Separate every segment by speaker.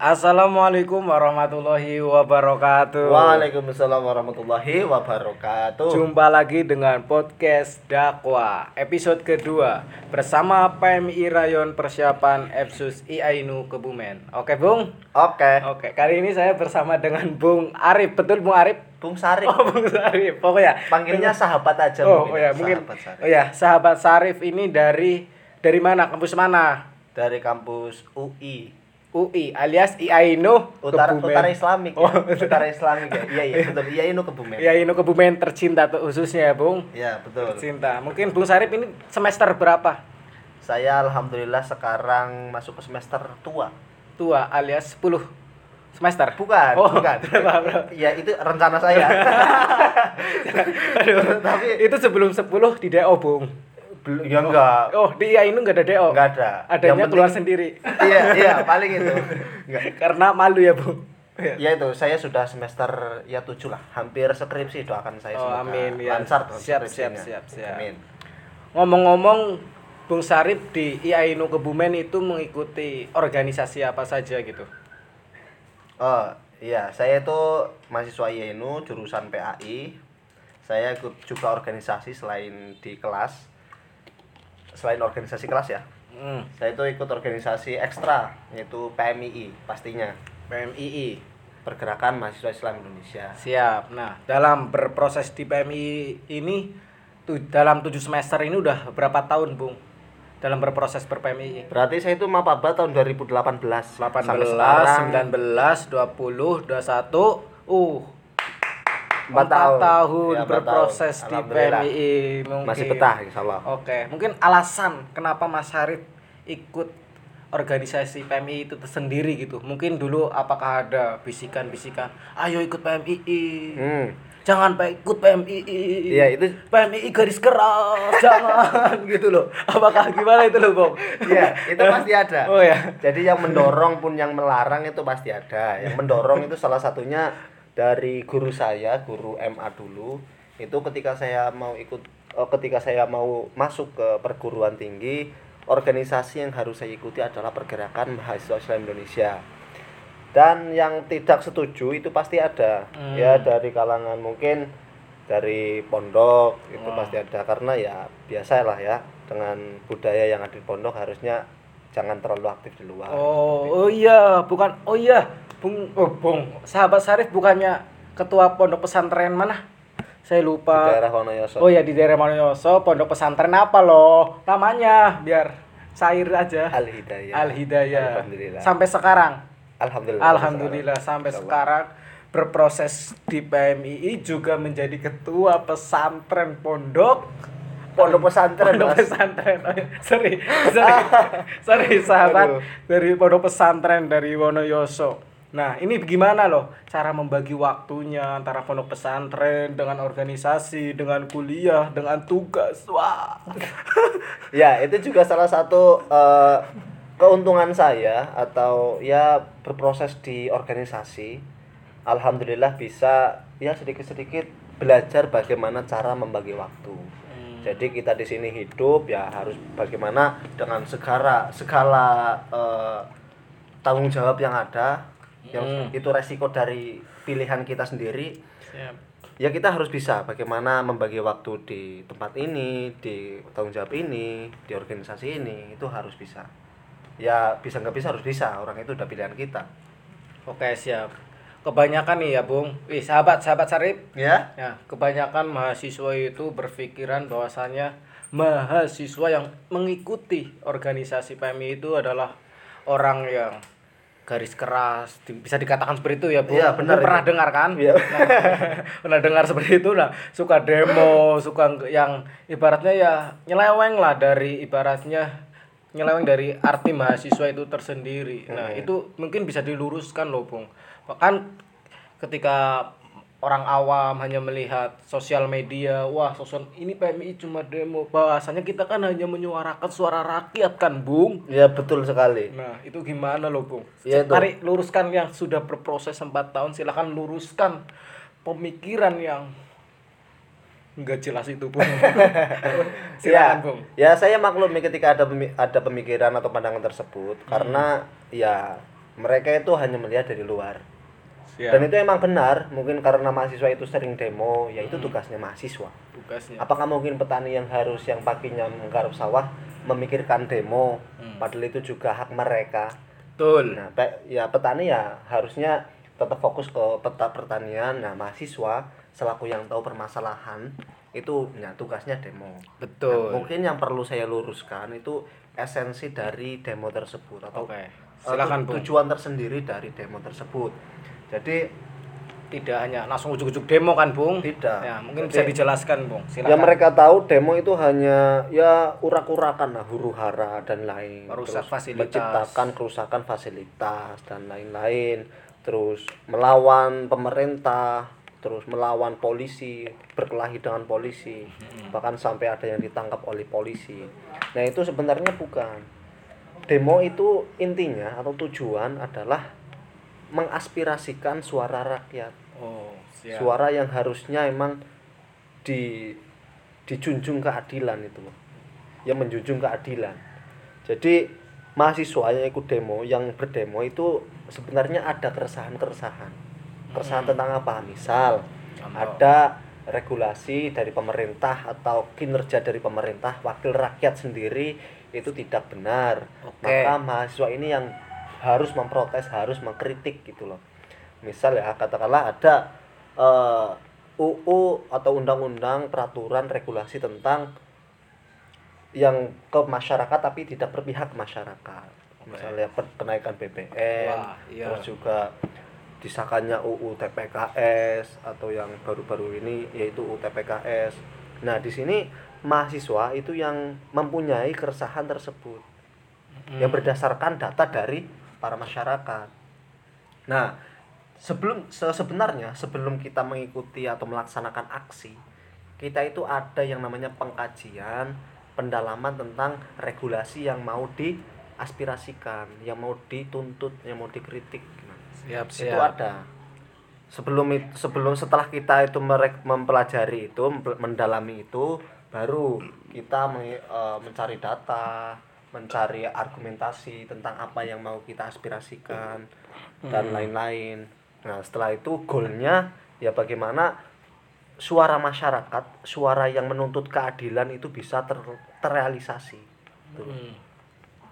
Speaker 1: Assalamualaikum warahmatullahi wabarakatuh.
Speaker 2: Waalaikumsalam warahmatullahi wabarakatuh.
Speaker 1: Jumpa lagi dengan podcast Dakwa episode kedua bersama PMI Rayon Persiapan Epsus IAINU Kebumen. Oke, Bung?
Speaker 2: Oke.
Speaker 1: Oke, kali ini saya bersama dengan Bung Arif. Betul Bung Arif?
Speaker 2: Bung Sarif.
Speaker 1: Oh, Bung Arif. Pokoknya
Speaker 2: Panggilnya sahabat aja
Speaker 1: Oh,
Speaker 2: mungkin.
Speaker 1: oh ya, mungkin
Speaker 2: Sahabat Sarif.
Speaker 1: Oh ya, sahabat Sarif ini dari dari mana? Kampus mana?
Speaker 2: Dari kampus UI.
Speaker 1: UI alias IAINU
Speaker 2: Utara
Speaker 1: Kebumen.
Speaker 2: Utara Islamik.
Speaker 1: Oh,
Speaker 2: ya. Utara Islamik ya. Iya iya betul. Ini Kebumen.
Speaker 1: IAINU Kebumen tercinta tuh khususnya ya, Bung.
Speaker 2: Iya betul.
Speaker 1: Cinta. Mungkin Bung Sarip ini semester berapa?
Speaker 2: Saya alhamdulillah sekarang masuk ke semester tua.
Speaker 1: Tua alias 10 semester.
Speaker 2: Bukan,
Speaker 1: Oh,
Speaker 2: bukan. Iya, itu rencana saya.
Speaker 1: Aduh,
Speaker 2: Tapi
Speaker 1: itu sebelum 10 di DO, Bung.
Speaker 2: Belum ya enggak.
Speaker 1: Oh, di IAINU enggak ada DO.
Speaker 2: Enggak ada.
Speaker 1: Adanya
Speaker 2: Yang
Speaker 1: keluar
Speaker 2: penting-
Speaker 1: sendiri.
Speaker 2: Iya, iya, paling itu. Enggak.
Speaker 1: Karena malu ya, Bung.
Speaker 2: Ya itu, saya sudah semester ya tujuh lah, hampir skripsi doakan saya
Speaker 1: Oh,
Speaker 2: semoga
Speaker 1: amin, ya.
Speaker 2: lancar tuh
Speaker 1: Siap, siap, siap, siap.
Speaker 2: Amin.
Speaker 1: Ngomong-ngomong Bung Sarip di IAINU Kebumen itu mengikuti organisasi apa saja gitu.
Speaker 2: Oh, iya, saya itu mahasiswa IAINU jurusan PAI. Saya ikut juga organisasi selain di kelas. Selain organisasi kelas ya.
Speaker 1: Hmm,
Speaker 2: Saya itu ikut organisasi ekstra yaitu PMII pastinya,
Speaker 1: PMII.
Speaker 2: Pergerakan Mahasiswa Islam Indonesia.
Speaker 1: Siap. Nah, dalam berproses di PMI ini tu, dalam tujuh semester ini udah berapa tahun, Bung? Dalam berproses ber PMI.
Speaker 2: Berarti saya itu mapaba tahun 2018.
Speaker 1: 18,
Speaker 2: Sampai sekarang
Speaker 1: 19, 20, 21, uh
Speaker 2: Empat tahun.
Speaker 1: tahun
Speaker 2: Ya,
Speaker 1: berproses
Speaker 2: tahun.
Speaker 1: di. PMI mungkin.
Speaker 2: masih betah insyaallah.
Speaker 1: Oke, mungkin alasan kenapa Mas Harif ikut organisasi PMI itu tersendiri gitu. Mungkin dulu apakah ada bisikan-bisikan, ayo ikut PMI.
Speaker 2: Hmm.
Speaker 1: Jangan ikut PMI.
Speaker 2: Iya, itu
Speaker 1: PMI garis keras, jangan gitu loh. Apakah gimana itu loh, Bang?
Speaker 2: Iya, itu pasti ada.
Speaker 1: Oh ya.
Speaker 2: Jadi yang mendorong pun yang melarang itu pasti ada. Yang mendorong itu salah satunya dari guru saya, guru MA dulu. Itu ketika saya mau ikut eh, ketika saya mau masuk ke perguruan tinggi, organisasi yang harus saya ikuti adalah pergerakan mahasiswa Islam Indonesia. Dan yang tidak setuju itu pasti ada.
Speaker 1: Hmm.
Speaker 2: Ya dari kalangan mungkin dari pondok itu
Speaker 1: Wah.
Speaker 2: pasti ada karena ya biasalah ya dengan budaya yang ada di pondok harusnya jangan terlalu aktif di luar.
Speaker 1: Oh, oh iya, bukan. Oh iya, Bung oh, Bung. Sahabat Sarif bukannya ketua pondok pesantren mana? Saya
Speaker 2: di
Speaker 1: lupa.
Speaker 2: daerah Wonoyoso.
Speaker 1: Oh ya di daerah Manoyoso, pondok pesantren apa loh? Namanya biar cair aja.
Speaker 2: Al Hidayah.
Speaker 1: Al Hidayah.
Speaker 2: Alhamdulillah.
Speaker 1: Sampai sekarang.
Speaker 2: Alhamdulillah.
Speaker 1: Alhamdulillah sampai sekarang berproses di PMII juga menjadi ketua pesantren pondok
Speaker 2: Pondok pesantren,
Speaker 1: pondok pesantren Oh, iya. sorry sorry sorry sahabat
Speaker 2: Aduh.
Speaker 1: dari pondok pesantren dari Wonoyoso nah ini gimana loh cara membagi waktunya antara pondok pesantren dengan organisasi dengan kuliah dengan tugas wah
Speaker 2: Ya, itu juga salah satu eh, keuntungan saya atau ya berproses di organisasi. Alhamdulillah bisa ya sedikit-sedikit belajar bagaimana cara membagi waktu. Jadi kita di sini hidup ya harus bagaimana dengan segala segala eh, tanggung jawab yang ada, yang
Speaker 1: Hmm.
Speaker 2: itu resiko dari pilihan kita sendiri.
Speaker 1: Siap.
Speaker 2: ya kita harus bisa bagaimana membagi waktu di tempat ini di tanggung jawab ini di organisasi ini itu harus bisa ya bisa nggak bisa harus bisa orang itu udah pilihan kita
Speaker 1: oke siap kebanyakan nih ya Bung wih sahabat sahabat Sarip
Speaker 2: ya
Speaker 1: Ya, kebanyakan mahasiswa itu berpikiran bahwasannya mahasiswa yang mengikuti organisasi PMI itu adalah orang yang garis keras, bisa dikatakan seperti itu ya, Bu.
Speaker 2: Iya, benar
Speaker 1: Mungkin pernah dengar kan?
Speaker 2: Iya.
Speaker 1: Nah, pernah dengar seperti itu nah, suka demo, suka yang ibaratnya ya nyeleweng lah dari ibaratnya nyeleweng dari arti mahasiswa itu tersendiri. Nah,
Speaker 2: Hmm.
Speaker 1: itu mungkin bisa diluruskan loh, Bung. Bahkan ketika orang awam hanya melihat sosial media, wah sosial ini PMI cuma demo. Bahwasanya kita kan hanya menyuarakan suara rakyat kan, Bung.
Speaker 2: ya betul sekali
Speaker 1: Nah, itu gimana loh, Bung?
Speaker 2: Itu.
Speaker 1: Mari luruskan yang sudah berproses 4 tahun, silakan luruskan pemikiran yang nggak jelas itu, Bung. silakan,
Speaker 2: ya,
Speaker 1: Bung.
Speaker 2: ya saya maklumi ketika ada ada pemikiran atau pandangan tersebut karena ya mereka itu hanya melihat dari luar
Speaker 1: Siap.
Speaker 2: dan itu emang benar mungkin karena mahasiswa itu sering demo ya itu tugasnya mahasiswa
Speaker 1: tugasnya.
Speaker 2: apakah mungkin petani yang harus yang paginya menggarap sawah memikirkan demo
Speaker 1: Hmm.
Speaker 2: padahal itu juga hak mereka
Speaker 1: Betul.
Speaker 2: nah ya petani ya harusnya tetap fokus ke peta pertanian nah mahasiswa selaku yang tahu permasalahan itu ya tugasnya demo
Speaker 1: Betul.
Speaker 2: Nah, mungkin yang perlu saya luruskan itu esensi dari demo tersebut atau eh,
Speaker 1: Silakan, Bung.
Speaker 2: tujuan tersendiri dari demo tersebut jadi
Speaker 1: Tidak hanya langsung ujuk-ujuk demo kan, Bung?
Speaker 2: Tidak.
Speaker 1: Ya, mungkin
Speaker 2: Jadi-
Speaker 1: bisa dijelaskan, Bung. Silakan.
Speaker 2: Ya mereka tahu demo itu hanya ya urak-urakan lah huru hara dan lain.
Speaker 1: Merusak
Speaker 2: Terus
Speaker 1: fasilitas.
Speaker 2: Menciptakan kerusakan fasilitas dan lain-lain. Terus melawan pemerintah, terus melawan polisi, berkelahi dengan polisi. Bahkan sampai ada yang ditangkap oleh polisi. Nah, itu sebenarnya bukan. Demo itu intinya atau tujuan adalah mengaspirasikan suara rakyat.
Speaker 1: Oh, siap.
Speaker 2: suara yang harusnya emang di dijunjung keadilan itu loh yang menjunjung keadilan. Jadi mahasiswa yang ikut demo yang berdemo itu sebenarnya ada keresahan-keresahan. Keresahan tentang apa? Misal
Speaker 1: Contoh.
Speaker 2: ada regulasi dari pemerintah atau kinerja dari pemerintah wakil rakyat sendiri itu tidak benar.
Speaker 1: Oke.
Speaker 2: maka mahasiswa ini yang harus memprotes harus mengkritik gitu loh. Misal ya katakanlah ada eh, UU atau undang-undang peraturan regulasi tentang yang ke masyarakat tapi tidak berpihak ke masyarakat. Misalnya kenaikan BBM
Speaker 1: Wah, iya.
Speaker 2: terus juga disahkannya UU TPKS atau yang baru-baru ini yaitu UU TPKS nah di sini mahasiswa itu yang mempunyai keresahan tersebut. Yang berdasarkan data dari para masyarakat. Nah, sebelum se- sebenarnya sebelum kita mengikuti atau melaksanakan aksi, kita itu ada yang namanya pengkajian, pendalaman tentang regulasi yang mau diaspirasikan, yang mau dituntut, yang mau dikritik. Nah,
Speaker 1: Siap,
Speaker 2: itu
Speaker 1: siap.
Speaker 2: ada. Sebelum itu, sebelum setelah kita itu merek, mempelajari itu, mendalami itu, baru kita me- eh, mencari data, mencari argumentasi tentang apa yang mau kita aspirasikan dan lain-lain. Nah, setelah itu goalnya ya bagaimana suara masyarakat, suara yang menuntut keadilan itu bisa ter- terrealisasi. Gitu
Speaker 1: Hmm.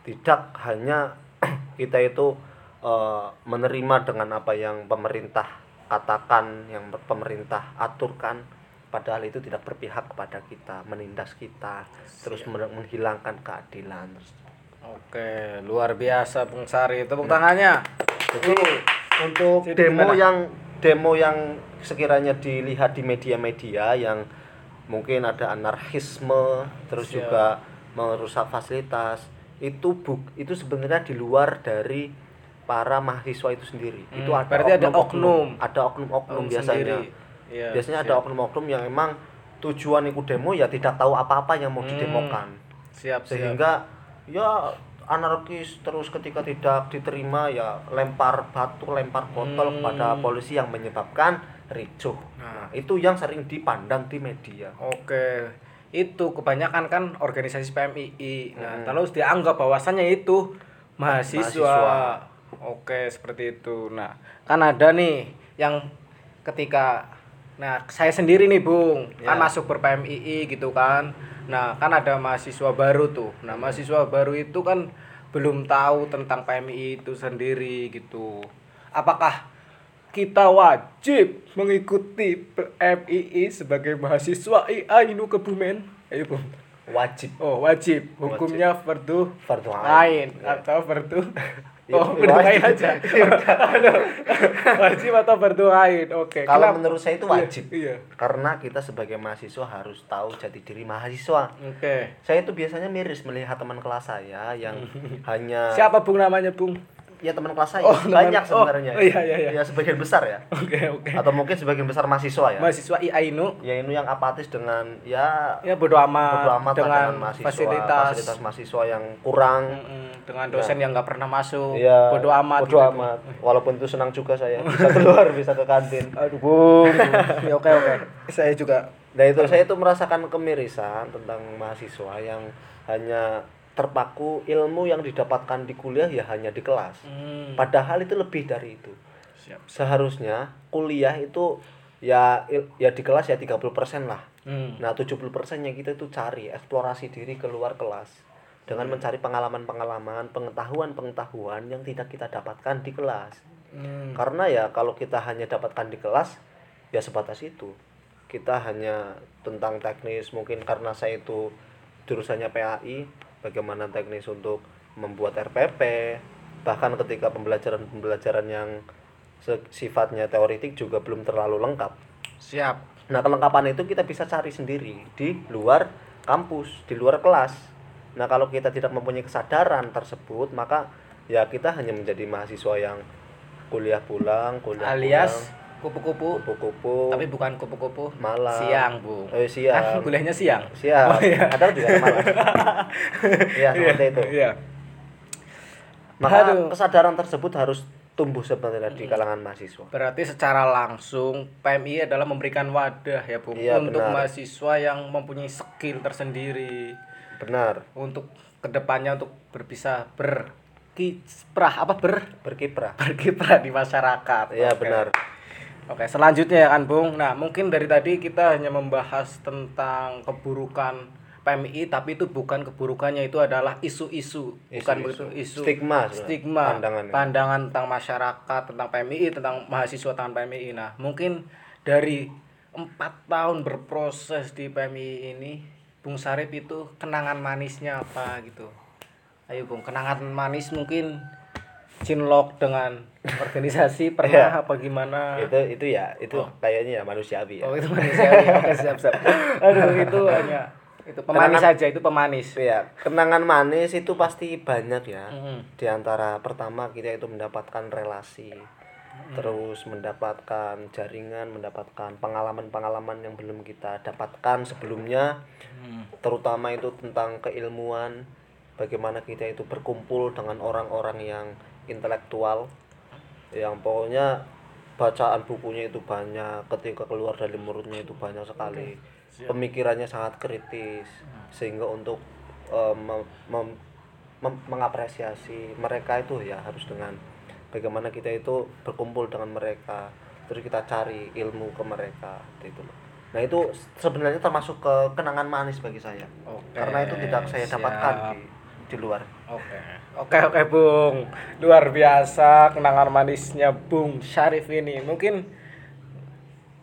Speaker 2: tidak hanya kita itu eh, menerima dengan apa yang pemerintah katakan yang pemerintah aturkan padahal itu tidak berpihak kepada kita menindas kita terus men- menghilangkan keadilan
Speaker 1: Oke, luar biasa Bung Sari. Tepuk tangannya.
Speaker 2: jadi untuk
Speaker 1: Jadi
Speaker 2: demo
Speaker 1: gimana?
Speaker 2: yang demo yang sekiranya dilihat di media-media yang mungkin ada anarkisme terus
Speaker 1: Siap.
Speaker 2: juga merusak fasilitas itu buk itu sebenarnya di luar dari para mahasiswa itu sendiri
Speaker 1: Hmm,
Speaker 2: itu ada
Speaker 1: berarti ada oknum.
Speaker 2: ada oknum-oknum
Speaker 1: Oknum
Speaker 2: biasanya
Speaker 1: sendiri. Iya,
Speaker 2: biasanya ada
Speaker 1: siap.
Speaker 2: oknum-oknum yang emang tujuan ikut demo ya tidak tahu apa-apa yang mau
Speaker 1: Hmm.
Speaker 2: didemokan
Speaker 1: Siap, siap.
Speaker 2: sehingga ya anarkis terus ketika tidak diterima ya lempar batu lempar botol
Speaker 1: Hmm.
Speaker 2: kepada polisi yang menyebabkan ricuh
Speaker 1: Nah.
Speaker 2: nah, itu yang sering dipandang di media
Speaker 1: Oke, itu kebanyakan kan organisasi PMII. Nah,
Speaker 2: Hmm.
Speaker 1: terus dianggap bahwasannya itu mahasiswa.
Speaker 2: Mahasiswa.
Speaker 1: Oke, seperti itu. Nah, kan ada nih yang ketika nah saya sendiri nih, Bung, kan
Speaker 2: Ya.
Speaker 1: masuk ber PMII gitu kan. Nah, kan ada mahasiswa baru tuh. Nah, mahasiswa baru itu kan belum tahu tentang PMII itu sendiri gitu. Apakah kita wajib mengikuti PMII sebagai mahasiswa IA Inu Kebumen. Ayo, Bung.
Speaker 2: wajib
Speaker 1: Oh, wajib. Hukumnya fardu
Speaker 2: Fardu ain. Ya.
Speaker 1: atau fardu Oh, fardu ain
Speaker 2: wajib.
Speaker 1: aja. Aduh. wajib atau fardu ain. Oke.
Speaker 2: kalau
Speaker 1: kenapa?
Speaker 2: menurut saya itu wajib
Speaker 1: Iya.
Speaker 2: karena kita sebagai mahasiswa harus tahu jati diri mahasiswa
Speaker 1: Oke.
Speaker 2: saya itu biasanya miris melihat teman kelas saya yang hanya
Speaker 1: Siapa Bung namanya, Bung?
Speaker 2: Ya teman kelas saya
Speaker 1: Oh, teman-
Speaker 2: banyak
Speaker 1: oh,
Speaker 2: sebenarnya
Speaker 1: oh, iya, iya, iya.
Speaker 2: ya sebagian besar ya
Speaker 1: Oke, oke.
Speaker 2: atau mungkin sebagian besar mahasiswa ya
Speaker 1: Mahasiswa IA Inu
Speaker 2: ya ini yang apatis dengan ya
Speaker 1: ya bodo amat,
Speaker 2: bodo amat lah
Speaker 1: dengan,
Speaker 2: mahasiswa
Speaker 1: fasilitas,
Speaker 2: fasilitas mahasiswa yang kurang
Speaker 1: Mm-mm, dengan dosen yang nggak pernah masuk.
Speaker 2: ya
Speaker 1: bodo amat.
Speaker 2: bodo
Speaker 1: gitu.
Speaker 2: amat walaupun itu senang juga saya bisa keluar bisa ke kantin
Speaker 1: Aduh, Bung. Ya, oke, oke. Saya juga
Speaker 2: nah itu saya itu merasakan kemirisan tentang mahasiswa yang hanya terpaku ilmu yang didapatkan di kuliah ya hanya di kelas.
Speaker 1: Hmm.
Speaker 2: Padahal itu lebih dari itu.
Speaker 1: Siap.
Speaker 2: Seharusnya kuliah itu ya ya di kelas ya 30% lah.
Speaker 1: Hmm.
Speaker 2: Nah, 70%-nya kita itu cari eksplorasi diri keluar kelas dengan mencari pengalaman-pengalaman, pengetahuan-pengetahuan yang tidak kita dapatkan di kelas.
Speaker 1: Hmm.
Speaker 2: Karena ya kalau kita hanya dapatkan di kelas ya sebatas itu. Kita hanya tentang teknis mungkin karena saya itu jurusannya PAI, bagaimana teknis untuk membuat RPP, bahkan ketika pembelajaran-pembelajaran yang sifatnya teoritik juga belum terlalu lengkap.
Speaker 1: Siap.
Speaker 2: Nah, kelengkapan itu kita bisa cari sendiri di luar kampus, di luar kelas. Nah, kalau kita tidak mempunyai kesadaran tersebut, maka ya kita hanya menjadi mahasiswa yang kuliah pulang, kuliah
Speaker 1: Alias
Speaker 2: pulang,
Speaker 1: kupu-kupu.
Speaker 2: kupu-kupu,
Speaker 1: Tapi bukan kupu-kupu.
Speaker 2: Malam.
Speaker 1: Siang, Bu.
Speaker 2: eh,
Speaker 1: Kan
Speaker 2: siang,
Speaker 1: kuliahnya siang.
Speaker 2: siang,
Speaker 1: Oh, iya.
Speaker 2: ada juga malam. ya, seperti itu.
Speaker 1: Iya.
Speaker 2: Maka
Speaker 1: Aduh.
Speaker 2: kesadaran tersebut harus tumbuh sebenarnya di kalangan mahasiswa.
Speaker 1: Berarti secara langsung PMI adalah memberikan wadah ya, Bu,
Speaker 2: Iya,
Speaker 1: untuk
Speaker 2: benar.
Speaker 1: mahasiswa yang mempunyai skill tersendiri
Speaker 2: Benar,
Speaker 1: untuk ke depannya untuk berbisa berkiprah apa ber
Speaker 2: berkiprah.
Speaker 1: berkiprah di masyarakat.
Speaker 2: Iya,
Speaker 1: Oke.
Speaker 2: benar.
Speaker 1: Oke, selanjutnya ya kan, Bung. Nah, mungkin dari tadi kita hanya membahas tentang keburukan PMI, tapi itu bukan keburukannya, itu adalah isu-isu, bukan begitu isu
Speaker 2: Stigma
Speaker 1: stigma,
Speaker 2: pandangannya.
Speaker 1: pandangan tentang masyarakat, tentang PMI, tentang mahasiswa tentang PMI. Nah, mungkin dari empat tahun berproses di PMI ini, Bung Sarip itu kenangan manisnya apa gitu? Ayo, Bung, kenangan manis mungkin cinlok dengan organisasi pernah apa gimana?
Speaker 2: Itu itu ya, itu kayaknya ya manusiawi ya.
Speaker 1: Oh itu manis. Oke siap siap. Aduh itu hanya itu pemanis
Speaker 2: Kenangan-
Speaker 1: saja itu pemanis.
Speaker 2: ya kenangan manis itu pasti banyak ya
Speaker 1: Mm.
Speaker 2: di antara pertama kita itu mendapatkan relasi terus mendapatkan jaringan mendapatkan pengalaman-pengalaman yang belum kita dapatkan sebelumnya
Speaker 1: Hmm.
Speaker 2: terutama itu tentang keilmuan bagaimana kita itu berkumpul dengan orang-orang yang intelektual. Yang pokoknya bacaan bukunya itu banyak ketika keluar dari mulutnya itu banyak sekali. Pemikirannya sangat kritis sehingga untuk eh, mem- mem- mem- mengapresiasi mereka itu ya harus dengan bagaimana kita itu berkumpul dengan mereka terus kita cari ilmu ke mereka gitu loh. Nah itu sebenarnya termasuk ke kenangan manis bagi saya.
Speaker 1: Oke,
Speaker 2: karena itu tidak saya
Speaker 1: siap.
Speaker 2: dapatkan di di luar
Speaker 1: Oke. Oke oke Bung. Luar biasa kenangan manisnya Bung Syarif ini. Mungkin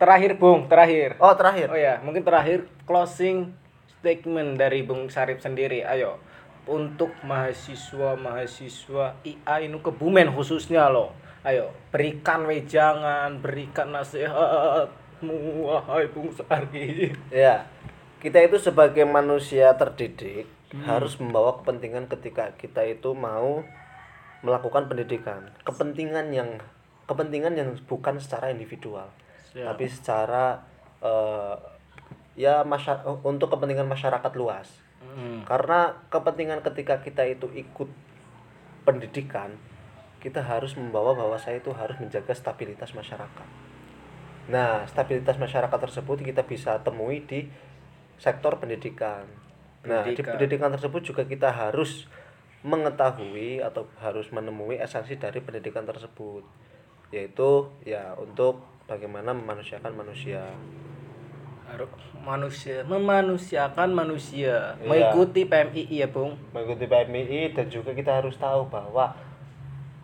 Speaker 1: terakhir Bung, terakhir.
Speaker 2: oh terakhir
Speaker 1: Oh ya, mungkin terakhir closing statement dari Bung Sarip sendiri. Ayo, untuk mahasiswa-mahasiswa IA ini Kebumen khususnya loh. Ayo, berikan wejangan, berikan nasihatmu wahai Bung Sarip.
Speaker 2: Ya, kita itu sebagai manusia terdidik harus membawa kepentingan ketika kita itu mau melakukan pendidikan. Kepentingan yang kepentingan yang bukan secara individual,
Speaker 1: Siap.
Speaker 2: tapi secara eh, ya masya- untuk kepentingan masyarakat luas.
Speaker 1: Hmm.
Speaker 2: Karena kepentingan ketika kita itu ikut pendidikan, kita harus membawa bahwa saya itu harus menjaga stabilitas masyarakat. Nah, stabilitas masyarakat tersebut kita bisa temui di sektor pendidikan. Nah, di
Speaker 1: Pendidikan.
Speaker 2: tersebut juga kita harus mengetahui atau harus menemui esensi dari pendidikan tersebut, yaitu ya untuk bagaimana memanusiakan manusia.
Speaker 1: Harus manusia memanusiakan manusia
Speaker 2: Iya.
Speaker 1: mengikuti PMII ya Bung
Speaker 2: Mengikuti PMII dan juga kita harus tahu bahwa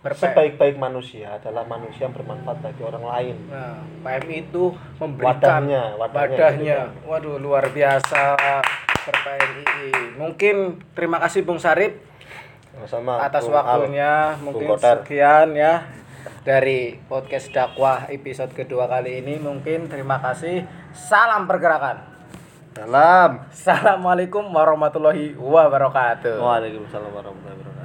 Speaker 2: sebaik-baik manusia adalah manusia yang bermanfaat bagi orang lain.
Speaker 1: Nah, PMI itu memberikan
Speaker 2: Wadahnya, wadahnya
Speaker 1: wadahnya.
Speaker 2: gitu
Speaker 1: Waduh, luar biasa per PMI. Mungkin terima kasih Bung Sarip
Speaker 2: Sama
Speaker 1: atas
Speaker 2: Bung Al.
Speaker 1: waktunya. Mungkin
Speaker 2: Kotar.
Speaker 1: sekian ya dari podcast dakwah episode kedua kali ini. Mungkin terima kasih. Salam pergerakan.
Speaker 2: Salam.
Speaker 1: Assalamualaikum warahmatullahi wabarakatuh.
Speaker 2: Waalaikumsalam warahmatullahi wabarakatuh.